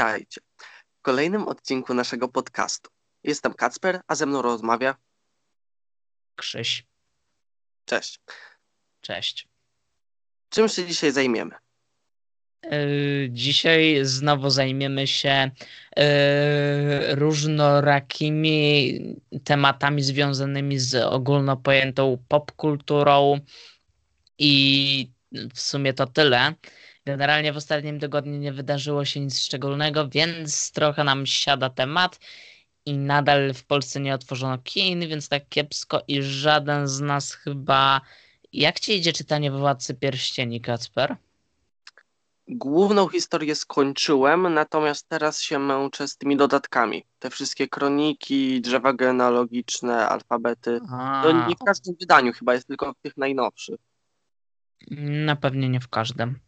Witajcie w kolejnym odcinku naszego podcastu. Jestem Kacper, a ze mną rozmawia. Krzyś. Cześć. Cześć. Czym się dzisiaj zajmiemy? Yy, dzisiaj znowu zajmiemy się yy, różnorakimi tematami związanymi z ogólnopojętą popkulturą i w sumie to tyle. Generalnie w ostatnim tygodniu nie wydarzyło się nic szczególnego, więc trochę nam siada temat i nadal w Polsce nie otworzono kin, więc tak kiepsko i żaden z nas chyba... Jak ci idzie czytanie Władcy Pierścieni, Kacper? Główną historię skończyłem, natomiast teraz się męczę z tymi dodatkami. Te wszystkie kroniki, drzewa genealogiczne, alfabety. A, To nie w każdym wydaniu chyba, jest tylko w tych najnowszych. na pewnie nie w każdym.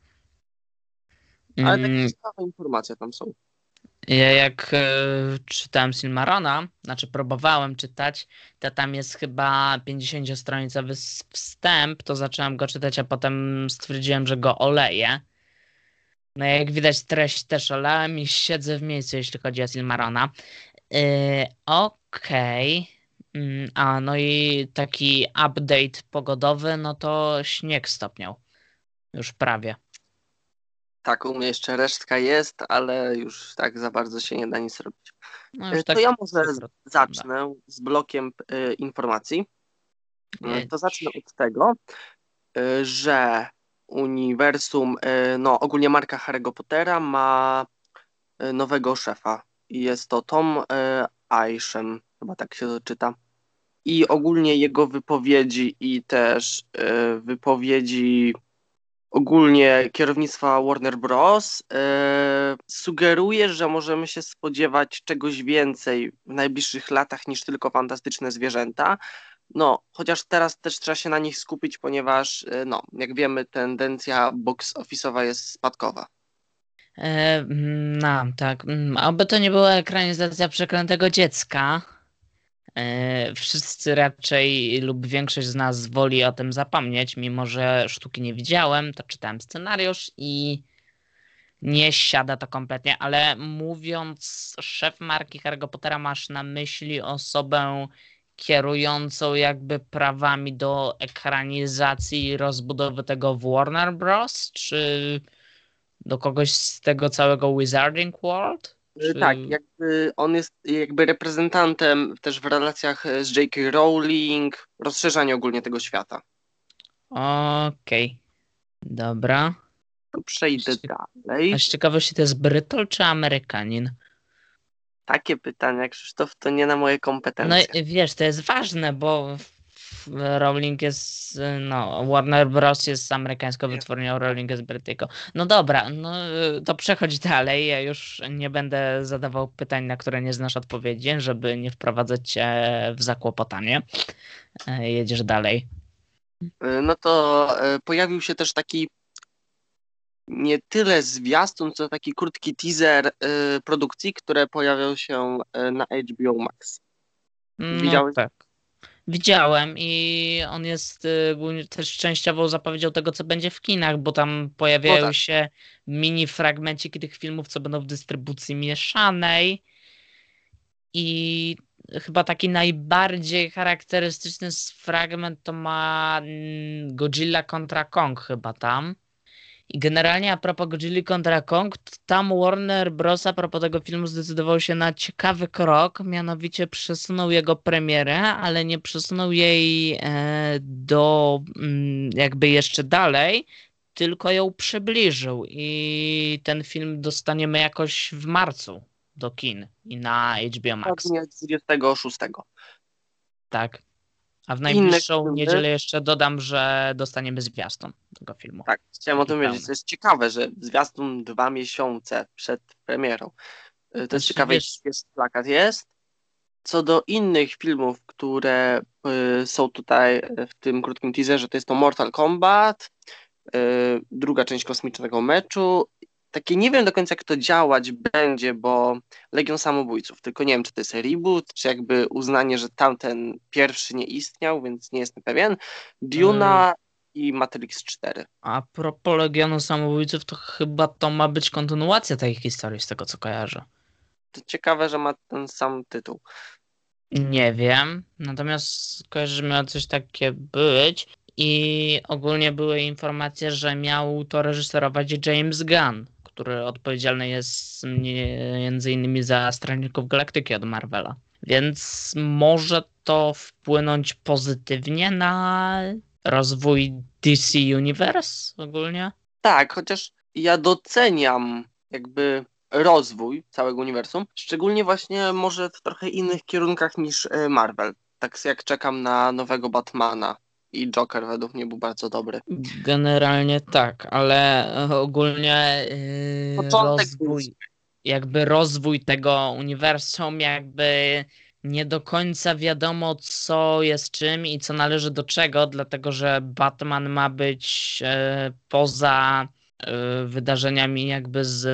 Ale Mm, takie ciekawe informacje tam są. Ja jak e, czytałem Silmarona, znaczy próbowałem czytać, to tam jest chyba 50-stronicowy s- wstęp, to zacząłem go czytać, a potem stwierdziłem, że go oleję. No jak widać treść też olałem i siedzę w miejscu, jeśli chodzi o Silmarona. Yy, Okej. Mm, A no i taki update pogodowy, no to śnieg stopniał. Już prawie. Tak, u mnie jeszcze resztka jest, ale już tak za bardzo się nie da nic robić. No E, To tak ja może zacznę z blokiem e, informacji. E, Nie. To zacznę od tego, e, że uniwersum, e, no ogólnie marka Harry'ego Pottera ma nowego szefa. Jest to Tom Isham, chyba tak się to czyta. I ogólnie jego wypowiedzi i też wypowiedzi ogólnie kierownictwa Warner Bros. e, sugeruje, że możemy się spodziewać czegoś więcej w najbliższych latach niż tylko fantastyczne zwierzęta. No, chociaż teraz też trzeba się na nich skupić, ponieważ, e, no, jak wiemy, tendencja box office'owa jest spadkowa. E, no, tak. Mm, Oby to nie była ekranizacja przeklętego dziecka. E, Wszyscy raczej lub większość z nas woli o tym zapomnieć, mimo że sztuki nie widziałem, to czytałem scenariusz i nie siada to kompletnie, ale mówiąc szef marki Harry'ego Pottera, masz na myśli osobę kierującą jakby prawami do ekranizacji i rozbudowy tego w Warner Bros. Czy do kogoś z tego całego Wizarding World? Czy... Tak, jakby on jest jakby reprezentantem też w relacjach e, z J.K. Rowling, rozszerzanie ogólnie tego świata. Okej. Dobra. To przejdę dalej. A z ciekawości to jest Brytol czy Amerykanin? Takie pytania, Krzysztof, to nie na moje No kompetencje. i wiesz, to jest ważne, bo Rowling jest, no, Warner Bros. jest amerykańską wytwórnią, Rowling jest brytyjką. No dobra, no to przechodź dalej. Ja już nie będę zadawał pytań, na które nie znasz odpowiedzi, żeby nie wprowadzać cię w zakłopotanie. E, Jedziesz dalej. Y, no to y, pojawił się też taki nie tyle zwiastun, co taki krótki teaser produkcji, które pojawią się na HBO Max. No Widziałeś? tak. Widziałem i on jest y, też częściową zapowiedzią tego, co będzie w kinach, bo tam pojawiają No tak. się mini fragmenciki tych filmów, co będą w dystrybucji mieszanej. I chyba taki najbardziej charakterystyczny fragment to ma mm, Godzilla kontra Kong chyba tam. I generalnie a propos Godzilla kontra Kong, tam Warner Bros. a propos tego filmu zdecydował się na ciekawy krok, mianowicie przesunął jego premierę, ale nie przesunął jej e, do mm, jakby jeszcze dalej, tylko ją przybliżył i ten film dostaniemy jakoś w marcu do kin i na HBO Max. Dokładnie 26. Tak. A w najbliższą niedzielę jeszcze dodam, że dostaniemy zwiastun tego filmu. Tak, chciałem o tym Taki powiedzieć. To jest ciekawe, że zwiastun dwa miesiące przed premierą. Y, To jest Znaczy, ciekawe, wiesz- jest plakat jest. Co do innych filmów, które y, są tutaj w tym krótkim teaserze, to jest to Mortal Kombat, y, druga część kosmicznego meczu. Takie nie wiem do końca, jak to działać będzie, bo Legion Samobójców, tylko nie wiem, czy to jest reboot, czy jakby uznanie, że tamten pierwszy nie istniał, więc nie jestem pewien. Duna i Matrix 4. A propos Legionu Samobójców, to chyba to ma być kontynuacja tej historii, z tego co kojarzę. To ciekawe, że ma ten sam tytuł. Nie wiem, natomiast kojarzę, że miało coś takie być i ogólnie były informacje, że miał to reżyserować James Gunn, który odpowiedzialny jest między innymi za Strażników Galaktyki od Marvela. Więc może to wpłynąć pozytywnie na rozwój DC Universe ogólnie? Tak, chociaż ja doceniam jakby rozwój całego uniwersum, szczególnie właśnie może w trochę innych kierunkach niż e, Marvel. Tak jak czekam na nowego Batmana i Joker według mnie był bardzo dobry. Generalnie tak, ale ogólnie yy, rozwój, jakby rozwój tego uniwersum jakby nie do końca wiadomo, co jest czym i co należy do czego, dlatego że Batman ma być e, poza e, wydarzeniami jakby z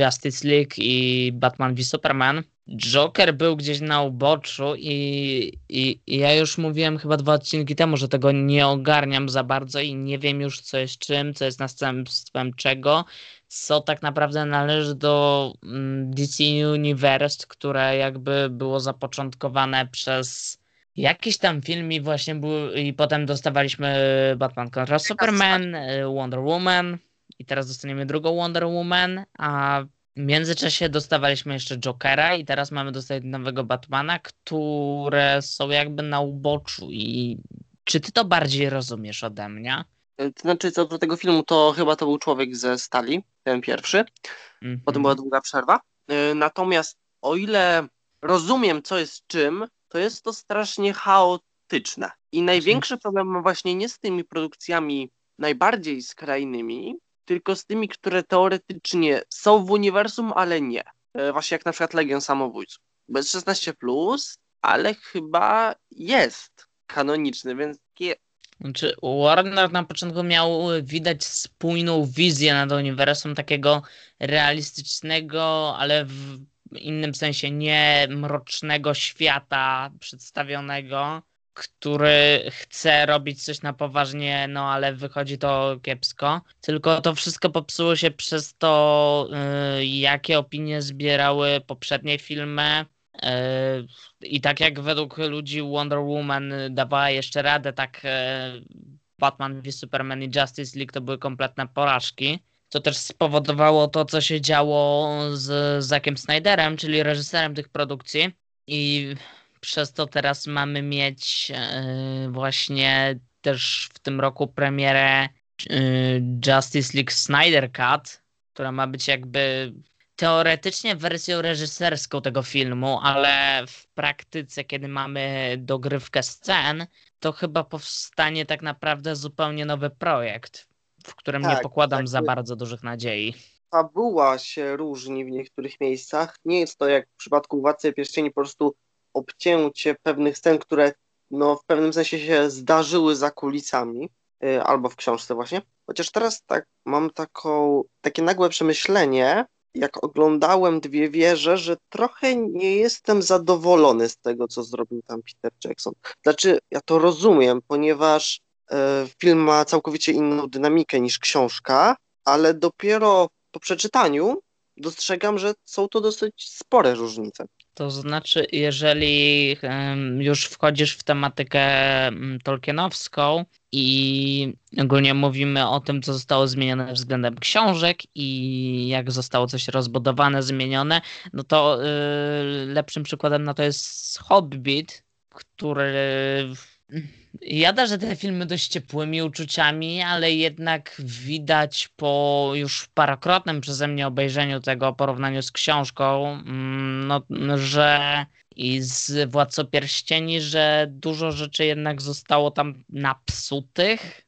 Justice League i Batman v Superman. Joker był gdzieś na uboczu i, i, i, ja już mówiłem chyba dwa odcinki temu, że tego nie ogarniam za bardzo i nie wiem już co jest czym, co jest następstwem czego co tak naprawdę należy do mm, DC Universe, które jakby było zapoczątkowane przez jakiś tam film i właśnie był, i potem dostawaliśmy Batman kontra Superman, y, Wonder Woman i teraz dostaniemy drugą Wonder Woman, a w międzyczasie dostawaliśmy jeszcze Jokera i teraz mamy dostać nowego Batmana, które są jakby na uboczu i czy ty to bardziej rozumiesz ode mnie? To znaczy, co do tego filmu, to chyba to był człowiek ze stali, ten pierwszy. Mm -hmm. Potem była długa przerwa. Y, natomiast o ile rozumiem, co jest czym, to jest to strasznie chaotyczne. I największy problem mam właśnie nie z tymi produkcjami najbardziej skrajnymi, tylko z tymi, które teoretycznie są w uniwersum, ale nie. Y, właśnie jak na przykład Legion Samobójców. Bez 16, ale chyba jest kanoniczny, więc takie znaczy, Warner na początku miał widać spójną wizję nad uniwersum takiego realistycznego, ale w innym sensie nie mrocznego świata przedstawionego, który chce robić coś na poważnie, no ale wychodzi to kiepsko. Tylko to wszystko popsuło się przez to, yy, jakie opinie zbierały poprzednie filmy E, I tak jak według ludzi Wonder Woman dawała jeszcze radę, tak e, Batman v Superman i Justice League to były kompletne porażki. To też spowodowało to, co się działo z Zackiem Snyderem, czyli reżyserem tych produkcji. I przez to teraz mamy mieć e, właśnie też w tym roku premierę Justice League Snyder Cut, która ma być jakby teoretycznie wersją reżyserską tego filmu, ale w praktyce, kiedy mamy dogrywkę scen, to chyba powstanie tak naprawdę zupełnie nowy projekt, w którym tak, nie pokładam tak, za bardzo dużych nadziei. Fabuła się różni w niektórych miejscach. Nie jest to jak w przypadku Władcy Pierścieni po prostu obcięcie pewnych scen, które no, w pewnym sensie się zdarzyły za kulisami, yy, albo w książce właśnie. Chociaż teraz tak mam taką, takie nagłe przemyślenie, jak oglądałem dwie wieże, że trochę nie jestem zadowolony z tego, co zrobił tam Peter Jackson. Znaczy, ja to rozumiem, ponieważ e, film ma całkowicie inną dynamikę niż książka, ale dopiero po przeczytaniu dostrzegam, że są to dosyć spore różnice. To znaczy, jeżeli już wchodzisz w tematykę mm, tolkienowską i ogólnie mówimy o tym, co zostało zmienione względem książek i jak zostało coś rozbudowane, zmienione, no to y, lepszym przykładem na to jest Hobbit, który Jada, że te filmy dość ciepłymi uczuciami, ale jednak widać po już parokrotnym przeze mnie obejrzeniu tego porównaniu z książką, mm, no, że i z Władcą Pierścieni, że dużo rzeczy jednak zostało tam napsutych,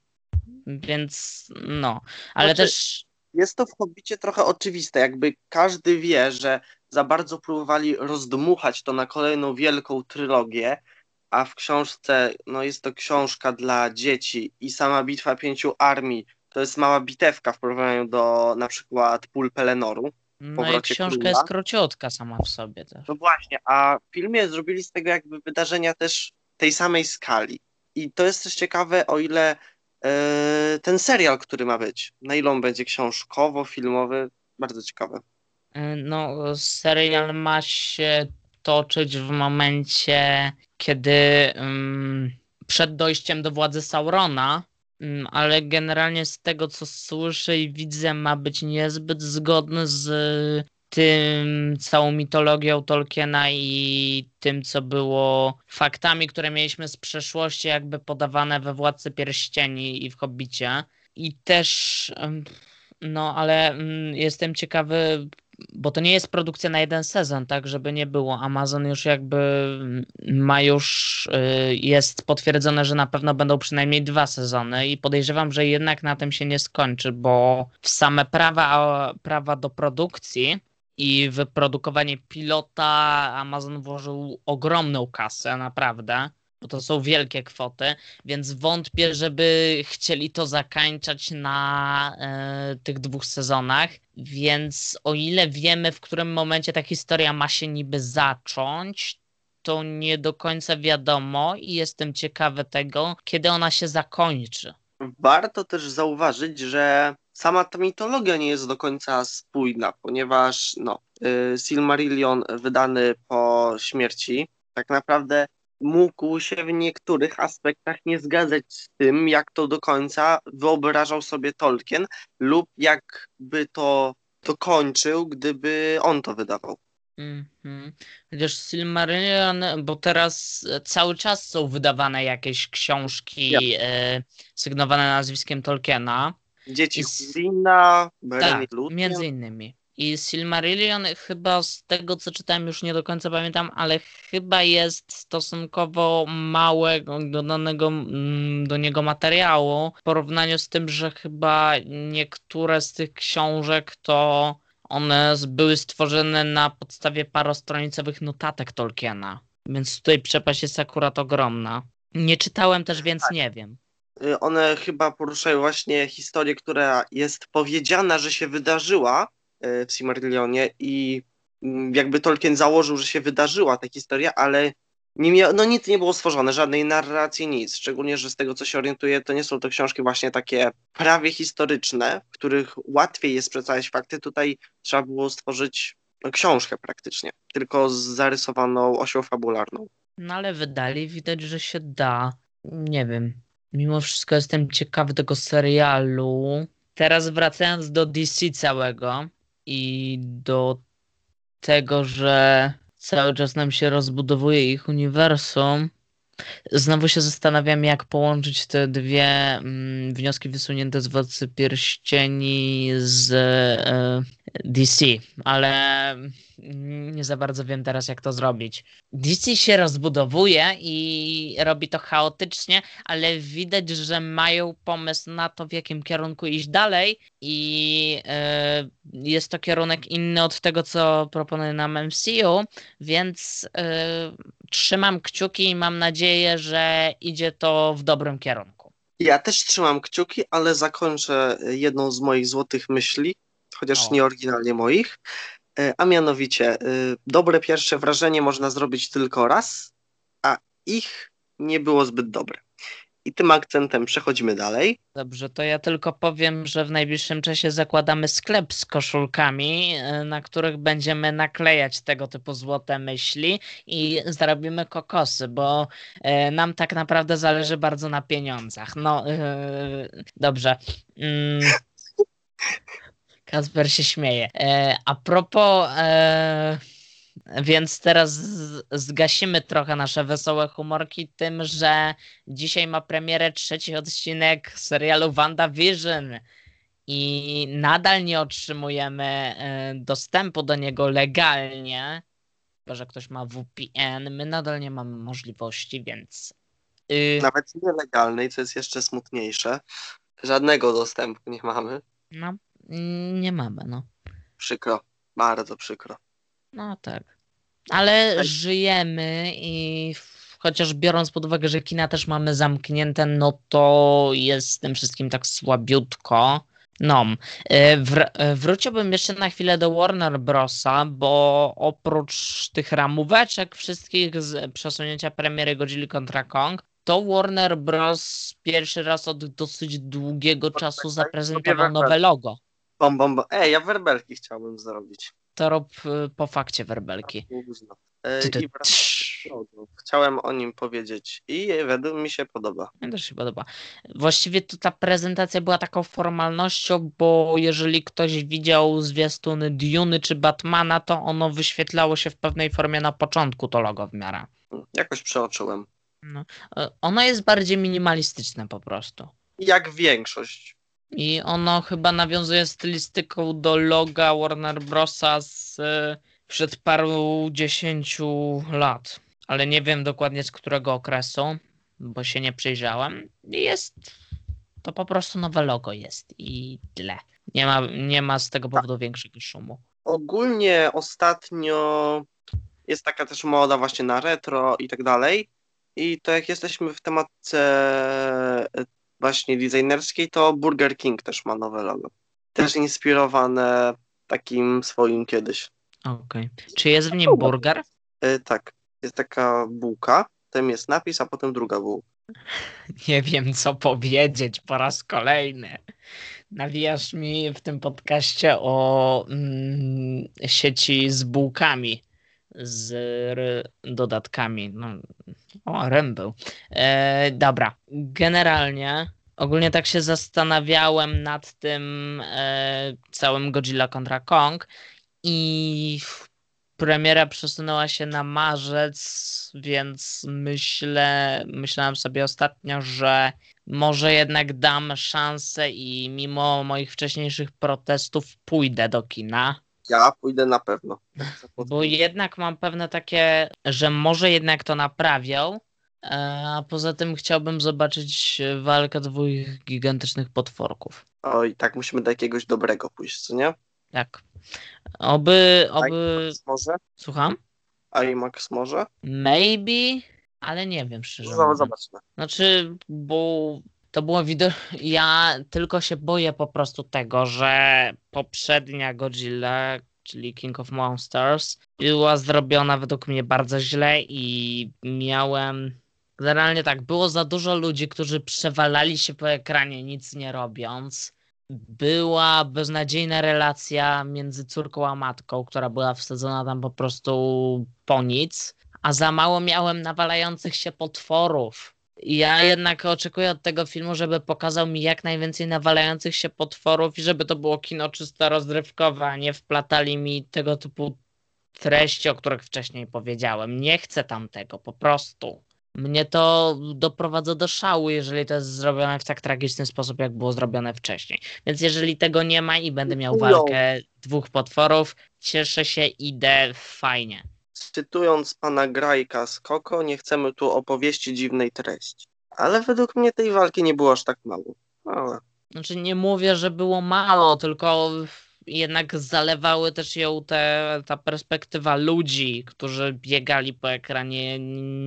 więc no, ale znaczy, też... Jest to w Hobbicie trochę oczywiste, jakby każdy wie, że za bardzo próbowali rozdmuchać to na kolejną wielką trylogię, a w książce no jest to książka dla dzieci i sama Bitwa Pięciu Armii to jest mała bitewka w porównaniu do na przykład pól Pelenoru. No i książka króla. jest króciutka sama w sobie też. No właśnie, a w filmie zrobili z tego jakby wydarzenia też tej samej skali. I to jest też ciekawe, o ile e, ten serial, który ma być. Na ile on będzie książkowo, filmowy, bardzo ciekawe. E, no, serial ma się toczyć w momencie, kiedy um, przed dojściem do władzy Saurona, um, ale generalnie z tego, co słyszę i widzę, ma być niezbyt zgodny z tym całą mitologią Tolkiena i tym, co było faktami, które mieliśmy z przeszłości, jakby podawane we Władcy Pierścieni i w Hobbicie. I też, no ale mm, jestem ciekawy, bo to nie jest produkcja na jeden sezon, tak, żeby nie było. Amazon już jakby ma już, y, jest potwierdzone, że na pewno będą przynajmniej dwa sezony i podejrzewam, że jednak na tym się nie skończy, bo w same prawa, prawa do produkcji i wyprodukowanie pilota Amazon włożył ogromną kasę, naprawdę, bo to są wielkie kwoty, więc wątpię, żeby chcieli to zakańczać na e, tych dwóch sezonach. Więc o ile wiemy, w którym momencie ta historia ma się niby zacząć, to nie do końca wiadomo i jestem ciekawy tego, kiedy ona się zakończy. Warto też zauważyć, że sama ta mitologia nie jest do końca spójna, ponieważ no, y, Silmarillion wydany po śmierci tak naprawdę mógł się w niektórych aspektach nie zgadzać z tym, jak to do końca wyobrażał sobie Tolkien lub jakby to dokończył, gdyby on to wydawał. Mhm. Chociaż Silmarillion, bo teraz cały czas są wydawane jakieś książki ja. e, sygnowane nazwiskiem Tolkiena. Dzieci Hurina, tak, między innymi. I Silmarillion chyba z tego co czytałem już nie do końca pamiętam, ale chyba jest stosunkowo małego dodanego mm, do niego materiału w porównaniu z tym, że chyba niektóre z tych książek to one były stworzone na podstawie parostronicowych notatek Tolkiena. Więc tutaj przepaść jest akurat ogromna. Nie czytałem też, więc tak. nie wiem. Y, one chyba poruszają właśnie historię, która jest powiedziana, że się wydarzyła w Silmarillionie i mm, jakby Tolkien założył, że się wydarzyła ta historia, ale nie mia- no nic nie było stworzone, żadnej narracji, nic. Szczególnie, że z tego co się orientuję, to nie są to książki właśnie takie prawie historyczne, w których łatwiej jest przedstawiać fakty. Tutaj trzeba było stworzyć książkę praktycznie, tylko z zarysowaną osią fabularną. No ale wydali, widać, że się da. Nie wiem. Mimo wszystko jestem ciekawy tego serialu. Teraz wracając do DC całego i do tego, że cały czas nam się rozbudowuje ich uniwersum. Znowu się zastanawiam, jak połączyć te dwie mm, wnioski wysunięte z Władcy Pierścieni z e, DC, ale nie za bardzo wiem teraz, jak to zrobić. DC się rozbudowuje i robi to chaotycznie, ale widać, że mają pomysł na to, w jakim kierunku iść dalej, i e, jest to kierunek inny od tego, co proponuje nam MCU, więc e, trzymam kciuki i mam nadzieję, że idzie to w dobrym kierunku. Ja też trzymam kciuki, ale zakończę jedną z moich złotych myśli, chociaż o. nie oryginalnie moich, e, a mianowicie e, dobre pierwsze wrażenie można zrobić tylko raz, a ich nie było zbyt dobre. I tym akcentem przechodzimy dalej. Dobrze, to ja tylko powiem, że w najbliższym czasie zakładamy sklep z koszulkami, e, na których będziemy naklejać tego typu złote myśli i zarobimy kokosy, bo nam tak naprawdę zależy bardzo na pieniądzach. No, yy, dobrze. Mm. Kasper się śmieje. E, a propos, e, więc teraz zgasimy trochę nasze wesołe humorki tym, że dzisiaj ma premierę trzeci odcinek serialu WandaVision i nadal nie otrzymujemy e, dostępu do niego legalnie, chyba że ktoś ma VPN, my nadal nie mamy możliwości, więc... Y, Nawet nielegalnej, co jest jeszcze smutniejsze. Żadnego dostępu nie mamy. No, nie mamy, no. Przykro, bardzo przykro. No tak. Ale tak. żyjemy i chociaż biorąc pod uwagę, że kina też mamy zamknięte, no to jest z tym wszystkim tak słabiutko. No, e, wr- wróciłbym jeszcze na chwilę do Warner Brosa, bo oprócz tych ramóweczek wszystkich z przesunięcia premiery Godzilla kontra Kong, to Warner Bros. pierwszy raz od dosyć długiego tak, czasu tak, zaprezentował nowe logo. Bom, bom, bom. Ej, ja werbelki chciałbym zrobić. To rób y, po fakcie werbelki. Późno. E, Ty, ty. Chciałem o nim powiedzieć i według mi się podoba. Mnie też się podoba. Właściwie to ta prezentacja była taką formalnością, bo jeżeli ktoś widział zwiastuny Duny czy Batmana, to ono wyświetlało się w pewnej formie na początku to logo w miarę. Jakoś przeoczyłem. E, Ono jest bardziej minimalistyczne po prostu. Jak większość. I ono chyba nawiązuje stylistyką do loga Warner Brosa z e, przed paru dziesięciu lat. Ale nie wiem dokładnie z którego okresu, bo się nie przyjrzałem. Jest to po prostu nowe logo jest i tyle. Nie ma, nie ma z tego powodu większego szumu. Ogólnie ostatnio jest taka też moda właśnie na retro i tak dalej. I to jak jesteśmy w tematce e, właśnie designerskiej, to Burger King też ma nowe logo. Też inspirowane takim swoim kiedyś. Okej. Czy jest w nim burger? E, tak, jest taka bułka, tam jest napis, a potem druga bułka. Nie wiem, co powiedzieć po raz kolejny. Nawijasz mi w tym podcaście o mm, sieci z bułkami, z dodatkami. No, o, rym był. E, dobra, generalnie ogólnie tak się zastanawiałem nad tym e, całym Godzilla kontra Kong i premiera przesunęła się na marzec, więc myślę, myślałem sobie ostatnio, że może jednak dam szansę i mimo moich wcześniejszych protestów pójdę do kina. Ja pójdę na pewno. Bo jednak mam pewne takie, że może jednak to naprawią. e, A poza tym chciałbym zobaczyć walkę dwóch gigantycznych potworków. Oj, tak musimy do jakiegoś dobrego pójść, co nie? Tak. Oby, oby. IMAX może? Słucham? IMAX może? Maybe, ale nie wiem szczerze. Mówiąc. zobaczmy. Znaczy, bo to było widok. Ja tylko się boję po prostu tego, że poprzednia Godzilla, czyli King of Monsters, była zrobiona według mnie bardzo źle i miałem. Generalnie tak, było za dużo ludzi, którzy przewalali się po ekranie, nic nie robiąc. Była beznadziejna relacja między córką a matką, która była wsadzona tam po prostu po nic, a za mało miałem nawalających się potworów. Ja jednak oczekuję od tego filmu, żeby pokazał mi jak najwięcej nawalających się potworów i żeby to było kino czysto rozrywkowe, a nie wplatali mi tego typu treści, o których wcześniej powiedziałem. Nie chcę tam tego, po prostu. Mnie to doprowadza do szału, jeżeli to jest zrobione w tak tragiczny sposób, jak było zrobione wcześniej. Więc jeżeli tego nie ma i będę miał Chują. walkę dwóch potworów, cieszę się, idę fajnie. Cytując pana Grajka z Koko, nie chcemy tu opowieści dziwnej treści. Ale według mnie tej walki nie było aż tak mało. Ale Znaczy nie mówię, że było mało, tylko jednak zalewały też ją te, ta perspektywa ludzi, którzy biegali po ekranie,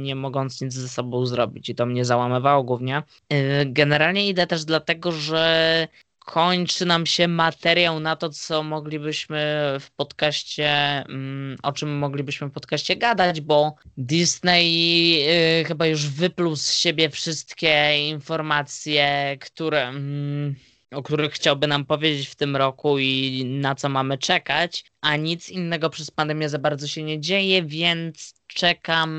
nie mogąc nic ze sobą zrobić i to mnie załamywało głównie. Yy, Generalnie idę też dlatego, że kończy nam się materiał na to, co moglibyśmy w podcaście, mm, o czym moglibyśmy w podcaście gadać, bo Disney yy, chyba już wypluł z siebie wszystkie informacje, które, mm, o których chciałby nam powiedzieć w tym roku i na co mamy czekać, a nic innego przez pandemię za bardzo się nie dzieje, więc czekam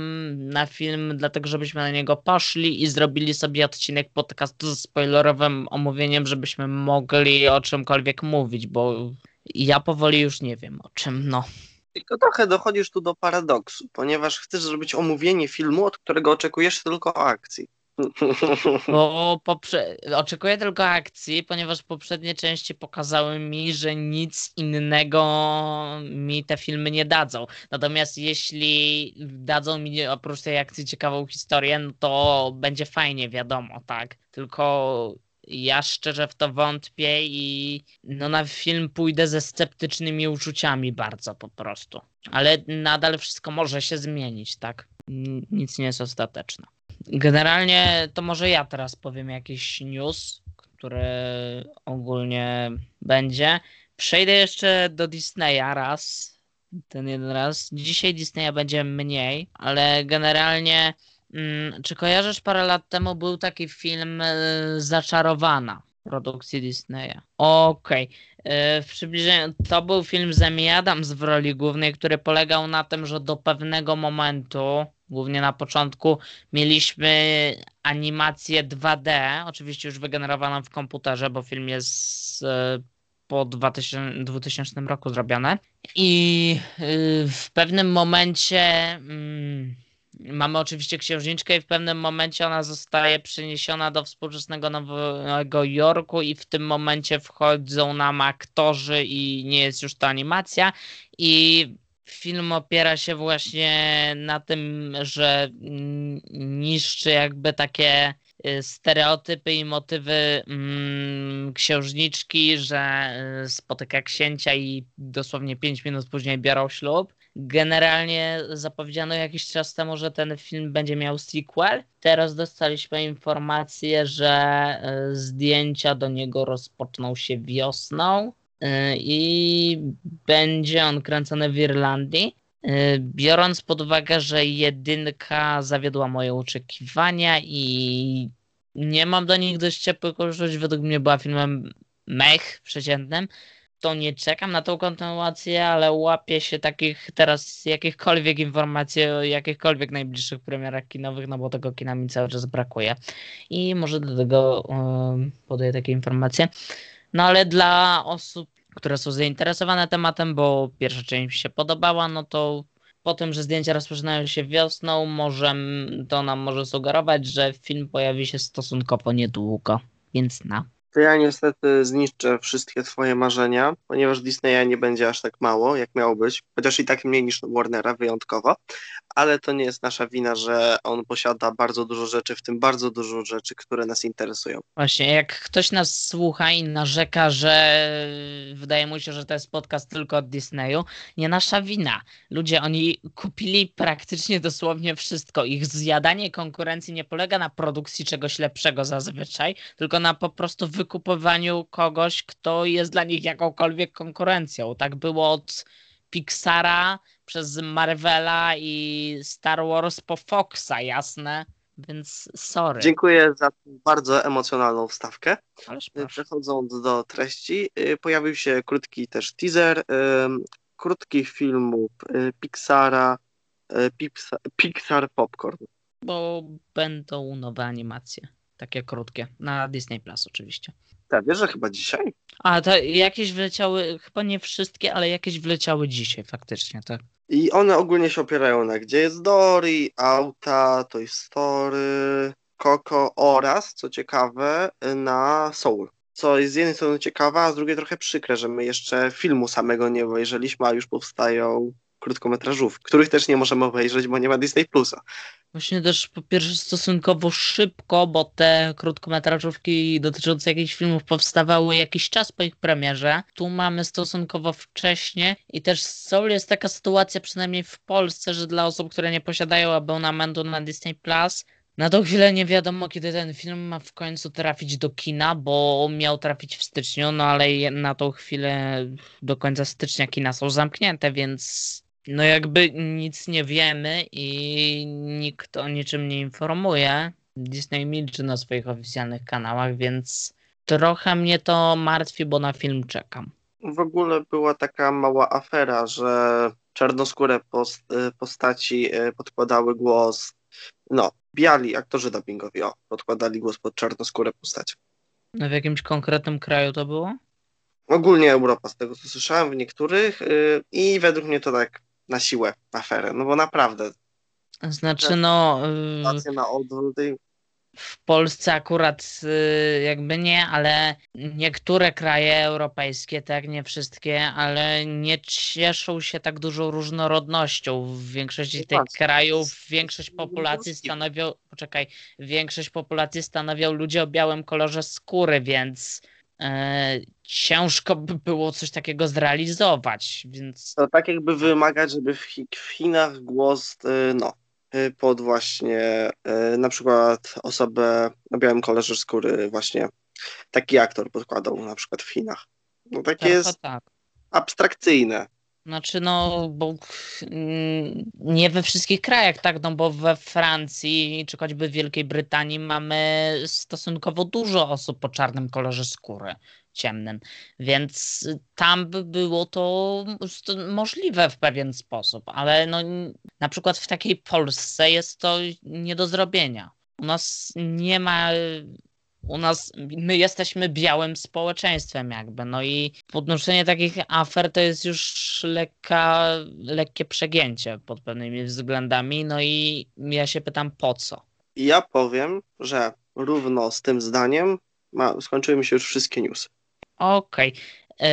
na film, dlatego żebyśmy na niego poszli i zrobili sobie odcinek podcastu ze spoilerowym omówieniem, żebyśmy mogli o czymkolwiek mówić, bo ja powoli już nie wiem o czym, no. tylko trochę dochodzisz tu do paradoksu, ponieważ chcesz zrobić omówienie filmu, od którego oczekujesz tylko akcji. Bo poprze- oczekuję tylko akcji, ponieważ poprzednie części pokazały mi, że nic innego mi te filmy nie dadzą. Natomiast jeśli dadzą mi oprócz tej akcji ciekawą historię, no to będzie fajnie, wiadomo, tak. Tylko ja szczerze w to wątpię i no na film pójdę ze sceptycznymi uczuciami bardzo po prostu. Ale nadal wszystko może się zmienić, tak? Nic nie jest ostateczne. Generalnie to może ja teraz powiem jakiś news, który ogólnie będzie. Przejdę jeszcze do Disneya raz, ten jeden raz. Dzisiaj Disneya będzie mniej, ale generalnie Mm, czy kojarzysz parę lat temu był taki film e, Zaczarowana produkcji Disneya? Okej. Okay. W przybliżeniu to był film z Amy Adams w roli głównej, który polegał na tym, że do pewnego momentu, głównie na początku, mieliśmy animację 2D, oczywiście już wygenerowaną w komputerze, bo film jest e, po 2000, 2000 roku zrobione. I y, w pewnym momencie mm, mamy oczywiście księżniczkę i w pewnym momencie ona zostaje przeniesiona do współczesnego Nowego Jorku i w tym momencie wchodzą nam aktorzy i nie jest już to animacja i film opiera się właśnie na tym, że niszczy jakby takie Y, stereotypy i motywy mm, księżniczki, że y, spotyka księcia i dosłownie 5 minut później biorą ślub. Generalnie zapowiedziano jakiś czas temu, że ten film będzie miał sequel. Teraz dostaliśmy informację, że y, zdjęcia do niego rozpoczną się wiosną i będzie on kręcony w Irlandii. Y, biorąc pod uwagę, że jedynka zawiodła moje oczekiwania i nie mam do nich dość ciepłych uczuć, według mnie była filmem mech przeciętnym, to nie czekam na tą kontynuację, ale łapię się takich teraz jakichkolwiek informacji o jakichkolwiek najbliższych premierach kinowych, no bo tego kina mi cały czas brakuje. I może do tego yy, podaję takie informacje. No ale dla osób które są zainteresowane tematem, bo pierwsza część się podobała, no to po tym, że zdjęcia rozpoczynają się wiosną, może, to nam może sugerować, że film pojawi się stosunkowo niedługo, więc na to ja niestety zniszczę wszystkie twoje marzenia, ponieważ Disneya nie będzie aż tak mało, jak miało być, chociaż i tak mniej niż Warnera wyjątkowo, ale to nie jest nasza wina, że on posiada bardzo dużo rzeczy, w tym bardzo dużo rzeczy, które nas interesują. Właśnie, jak ktoś nas słucha i narzeka, że wydaje mu się, że to jest podcast tylko od Disneyu, nie nasza wina. Ludzie, oni kupili praktycznie dosłownie wszystko. Ich zjadanie konkurencji nie polega na produkcji czegoś lepszego zazwyczaj, tylko na po prostu wy wykupowaniu kogoś, kto jest dla nich jakąkolwiek konkurencją. Tak było od Pixara przez Marvela i Star Wars po Foxa, jasne? Więc sorry. Dziękuję za bardzo emocjonalną wstawkę. Przechodząc do treści, y, pojawił się krótki też teaser krótkich filmów y, Pixara, y, Pixar Popcorn. Bo będą nowe animacje takie krótkie, na Disney Plus oczywiście. Tak, wiesz, że chyba dzisiaj? A, to jakieś wleciały, chyba nie wszystkie, ale jakieś wleciały dzisiaj faktycznie, tak. I one ogólnie się opierają na Gdzie jest Dory, Auta, Toy Story, Coco oraz, co ciekawe, na Soul. Co jest z jednej strony ciekawe, a z drugiej trochę przykre, że my jeszcze filmu samego nie obejrzeliśmy, a już powstają krótkometrażów, których też nie możemy obejrzeć, bo nie ma Disney Plusa. Właśnie też po pierwsze stosunkowo szybko, bo te krótkometrażówki dotyczące jakichś filmów powstawały jakiś czas po ich premierze. Tu mamy stosunkowo wcześnie i też Soul jest taka sytuacja, przynajmniej w Polsce, że dla osób, które nie posiadają abonamentu na Disney Plus, na tą chwilę nie wiadomo, kiedy ten film ma w końcu trafić do kina, bo miał trafić w styczniu, no ale na tą chwilę do końca stycznia kina są zamknięte, więc no jakby nic nie wiemy i nikt o niczym nie informuje. Disney milczy na swoich oficjalnych kanałach, więc trochę mnie to martwi, bo na film czekam. W ogóle była taka mała afera, że czarnoskóre post postaci e, podkładały głos, no, biali aktorzy dubbingowi, o, podkładali głos pod czarnoskóre postacie. No w jakimś konkretnym kraju to było? Ogólnie Europa, z tego co słyszałem, w niektórych yy, i według mnie to tak na siłę aferę, no bo naprawdę. Znaczy no... Y, na odwrót w Polsce akurat y, jakby nie, ale niektóre kraje europejskie, tak, nie wszystkie, ale nie cieszą się tak dużą różnorodnością. W większości tych krajów większość populacji stanowią, poczekaj, większość populacji stanowią ludzie o białym kolorze skóry, więc E, ciężko by było coś takiego zrealizować, więc... To tak jakby wymagać, żeby w, w Chinach głos, e, no, e, pod właśnie na przykład osobę o białym kolorze skóry właśnie taki aktor podkładał na przykład w Chinach. No takie jest tak. abstrakcyjne. Znaczy, no, bo mm, nie we wszystkich krajach, tak, no bo we Francji czy choćby w Wielkiej Brytanii mamy stosunkowo dużo osób o czarnym kolorze skóry, ciemnym, więc tam by było to możliwe w pewien sposób, ale no, na przykład w takiej Polsce jest to nie do zrobienia. U nas nie ma u nas, my jesteśmy białym społeczeństwem jakby, no i podnoszenie takich afer to jest już lekka, lekkie przegięcie pod pewnymi względami, no i ja się pytam po co? Ja powiem, że równo z tym zdaniem ma, skończyły mi się już wszystkie newsy. Okej, okay.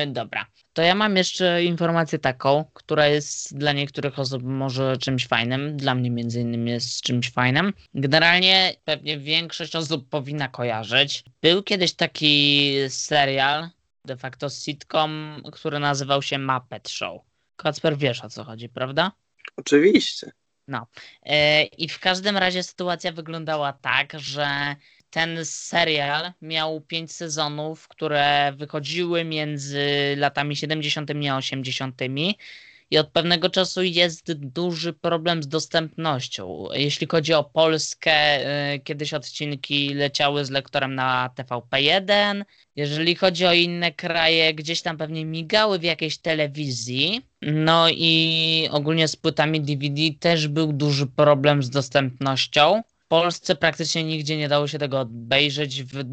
Yy, dobra. To ja mam jeszcze informację taką, która jest dla niektórych osób może czymś fajnym, dla mnie między innymi jest czymś fajnym. Generalnie pewnie większość osób powinna kojarzyć. Był kiedyś taki serial, de facto sitcom, który nazywał się Muppet Show. Kacper wiesz o co chodzi, prawda? Oczywiście. No. E, I w każdym razie sytuacja wyglądała tak, że ten serial miał pięć sezonów, które wychodziły między latami 70. a 80. I od pewnego czasu jest duży problem z dostępnością. Jeśli chodzi o Polskę, y, kiedyś odcinki leciały z lektorem na TVP1. Jeżeli chodzi o inne kraje, gdzieś tam pewnie migały w jakiejś telewizji. No i ogólnie z płytami DVD też był duży problem z dostępnością. Polsce praktycznie nigdzie nie dało się tego obejrzeć w y,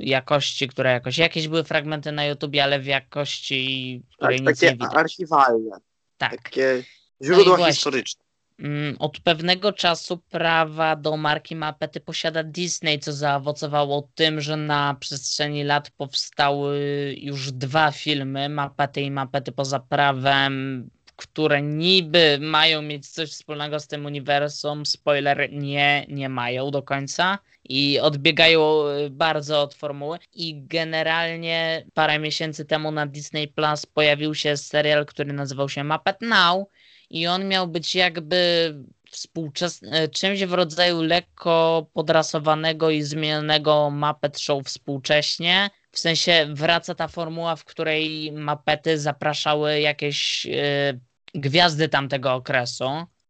jakości, które jakoś. Jakieś były fragmenty na YouTubie, ale w jakości, której tak, nic takie nie widać. archiwalne. Tak. Takie źródła no historyczne. Mm, od pewnego czasu prawa do marki Mapety posiada Disney, co zaowocowało tym, że na przestrzeni lat powstały już dwa filmy, Mapety i Mapety poza prawem, które niby mają mieć coś wspólnego z tym uniwersum, spoiler, nie, nie mają do końca i odbiegają y, bardzo od formuły. I generalnie parę miesięcy temu na Disney Plus pojawił się serial, który nazywał się Muppet Now i on miał być jakby współczesny, czymś w rodzaju lekko podrasowanego i zmienionego Muppet Show współcześnie. W sensie wraca ta formuła, w której mapety zapraszały jakieś y, gwiazdy tamtego okresu.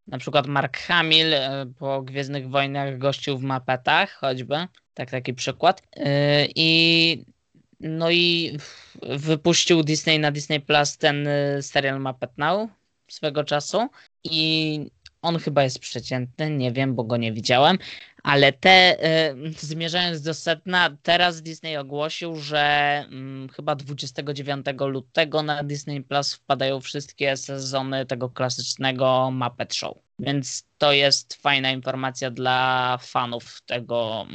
Na przykład Mark Hamill e, po Gwiezdnych Wojnach gościł w mapetach, choćby. Tak, taki przykład. E, I no i wypuścił Disney na Disney Plus ten e, serial Muppet Now swego czasu. I on chyba jest przeciętny, nie wiem, bo go nie widziałem, ale te, y, zmierzając do setna, teraz Disney ogłosił, że y, chyba 29 lutego na Disney Plus wpadają wszystkie sezony tego klasycznego Muppet Show. Więc to jest fajna informacja dla fanów tego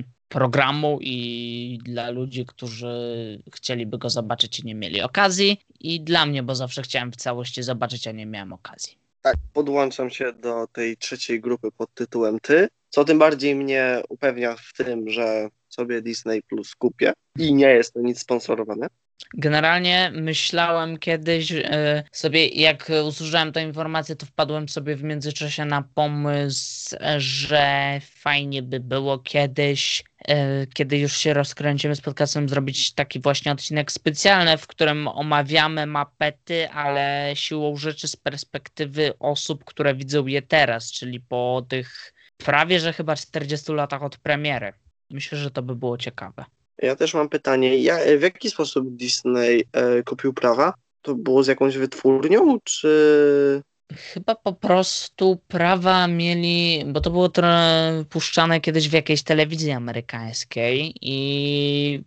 y, programu i dla ludzi, którzy chcieliby go zobaczyć i nie mieli okazji. I dla mnie, bo zawsze chciałem w całości zobaczyć, a nie miałem okazji. Tak, podłączam się do tej trzeciej grupy pod tytułem Ty, co tym bardziej mnie upewnia w tym, że sobie Disney Plus kupię i nie jest to nic sponsorowane. Generalnie myślałem kiedyś e, sobie, jak usłyszałem tę informację, to wpadłem sobie w międzyczasie na pomysł, że fajnie by było kiedyś, e, kiedy już się rozkręcimy z podcastem, zrobić taki właśnie odcinek specjalny, w którym omawiamy mapety, ale siłą rzeczy z perspektywy osób, które widzą je teraz, czyli po tych prawie, że chyba 40 latach od premiery. Myślę, że to by było ciekawe. Ja też mam pytanie, ja, w jaki sposób Disney e, kupił prawa? To było z jakąś wytwórnią, czy... Chyba po prostu prawa mieli, bo to było trochę puszczane kiedyś w jakiejś telewizji amerykańskiej i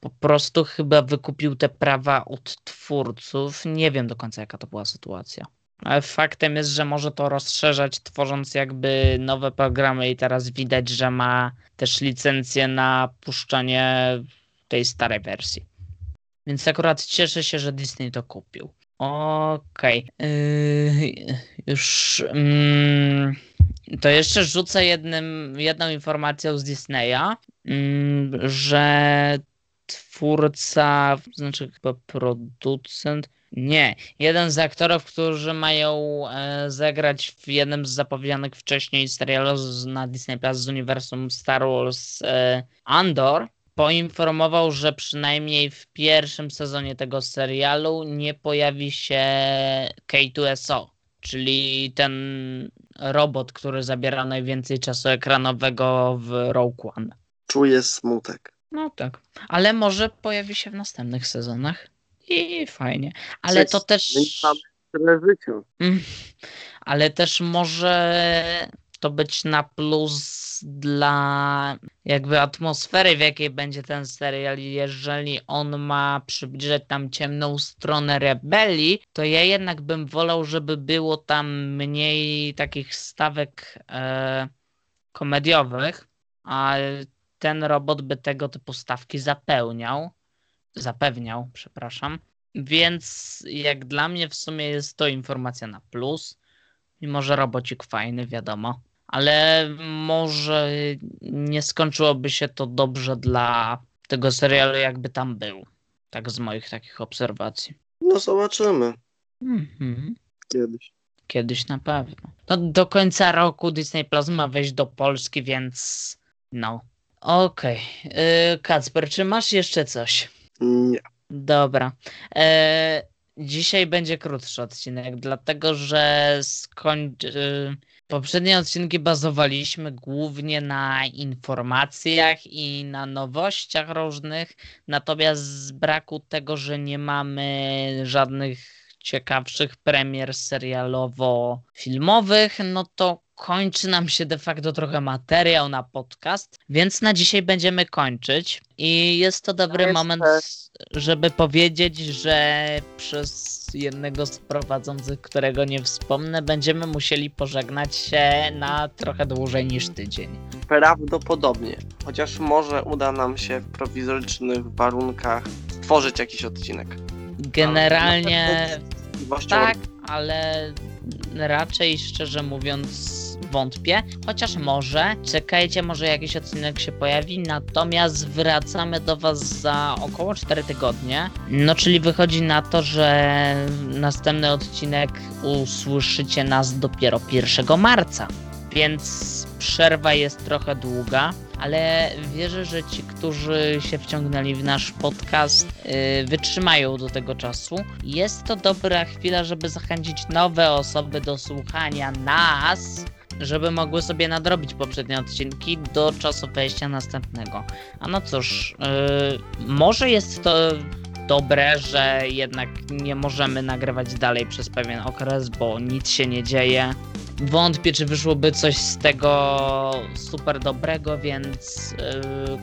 po prostu chyba wykupił te prawa od twórców. Nie wiem do końca jaka to była sytuacja. Faktem jest, że może to rozszerzać, tworząc jakby nowe programy, i teraz widać, że ma też licencję na puszczanie tej starej wersji. Więc akurat cieszę się, że Disney to kupił. Okej. Okay. Yy, już. Yy, to jeszcze rzucę jednym, jedną informacją z Disneya, yy, że twórca, znaczy chyba producent, nie. Jeden z aktorów, którzy mają e, zagrać w jednym z zapowiedzianych wcześniej serialu na Disney Plus z uniwersum Star Wars e, Andor, poinformował, że przynajmniej w pierwszym sezonie tego serialu nie pojawi się K2SO, czyli ten robot, który zabiera najwięcej czasu ekranowego w Rogue One. Czuję smutek. No tak. Ale może pojawi się w następnych sezonach. I fajnie. Ale to też. Tyle życiu. Mm, Ale też może to być na plus dla jakby atmosfery, w jakiej będzie ten serial. Jeżeli on ma przybliżać tam ciemną stronę rebelii, to ja jednak bym wolał, żeby było tam mniej takich stawek e, komediowych, a ten robot by tego typu stawki zapełniał. Zapewniał, przepraszam. Więc jak dla mnie w sumie jest to informacja na plus. Mimo, że robocik fajny, wiadomo. Ale może nie skończyłoby się to dobrze dla tego serialu, jakby tam był. Tak z moich takich obserwacji. No zobaczymy Mhm. kiedyś. Kiedyś na pewno. No, do końca roku Disney Plus ma wejść do Polski, więc no. Okej. Okay. Kacper, czy masz jeszcze coś? Nie. Dobra. E, dzisiaj będzie krótszy odcinek, dlatego że skoń... e, poprzednie odcinki bazowaliśmy głównie na informacjach i na nowościach różnych, natomiast z braku tego, że nie mamy żadnych ciekawszych premier serialowo-filmowych, no to kończy nam się de facto trochę materiał na podcast, więc na dzisiaj będziemy kończyć i jest to dobry moment, żeby powiedzieć, że przez jednego z prowadzących, którego nie wspomnę, będziemy musieli pożegnać się na trochę dłużej niż tydzień. Prawdopodobnie. Chociaż może uda nam się w prowizorycznych warunkach stworzyć jakiś odcinek. Generalnie tak, ale raczej szczerze mówiąc wątpię. Chociaż może, czekajcie, może jakiś odcinek się pojawi. Natomiast wracamy do Was za około 4 tygodnie. No, czyli wychodzi na to, że następny odcinek usłyszycie nas dopiero 1 marca. Więc przerwa jest trochę długa, ale wierzę, że ci, którzy się wciągnęli w nasz podcast, yy, wytrzymają do tego czasu. Jest to dobra chwila, żeby zachęcić nowe osoby do słuchania nas, żeby mogły sobie nadrobić poprzednie odcinki do czasu wejścia następnego. A no cóż, yy, może jest to dobre, że jednak nie możemy nagrywać dalej przez pewien okres, bo nic się nie dzieje. Wątpię, czy wyszłoby coś z tego super dobrego, więc yy,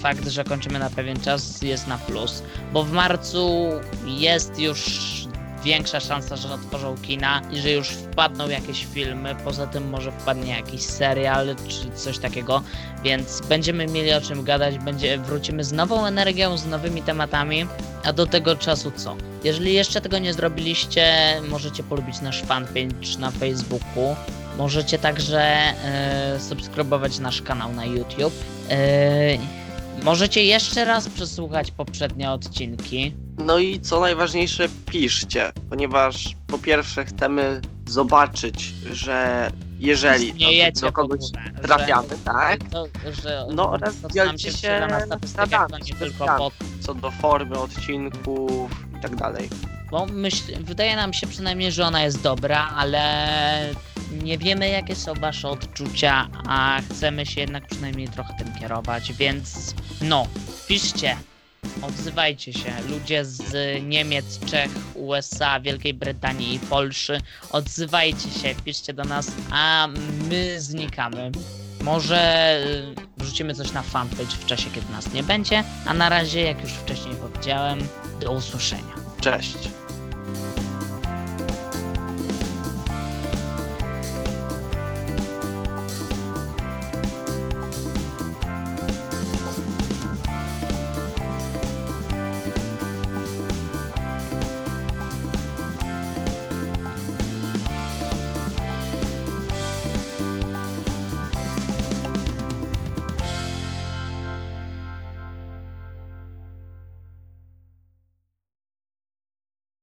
fakt, że kończymy na pewien czas jest na plus. Bo w marcu jest już większa szansa, że otworzą kina i że już wpadną jakieś filmy. Poza tym może wpadnie jakiś serial czy coś takiego, więc będziemy mieli o czym gadać. Będzie, wrócimy z nową energią, z nowymi tematami. A do tego czasu co? Jeżeli jeszcze tego nie zrobiliście, możecie polubić nasz fanpage na Facebooku. Możecie także e, subskrybować nasz kanał na YouTube. E, możecie jeszcze raz przesłuchać poprzednie odcinki. No i co najważniejsze, piszcie, ponieważ po pierwsze chcemy zobaczyć, że jeżeli Istniejecie do w kogoś ogóle, że- trafiamy, tak? To, że No oraz to nam dzielcie się wciela na statystykach, to nie tylko statystykami. pod... Co do formy odcinków i tak dalej. Bo myśl, wydaje nam się przynajmniej, że ona jest dobra, ale nie wiemy jakie są wasze odczucia, a chcemy się jednak przynajmniej trochę tym kierować, więc no, piszcie, odzywajcie się, ludzie z Niemiec, Czech, USA, Wielkiej Brytanii i Polszy, odzywajcie się, piszcie do nas, a my znikamy. Może y, wrzucimy coś na fanpage w czasie, kiedy nas nie będzie, a na razie, jak już wcześniej powiedziałem, do usłyszenia. Cześć.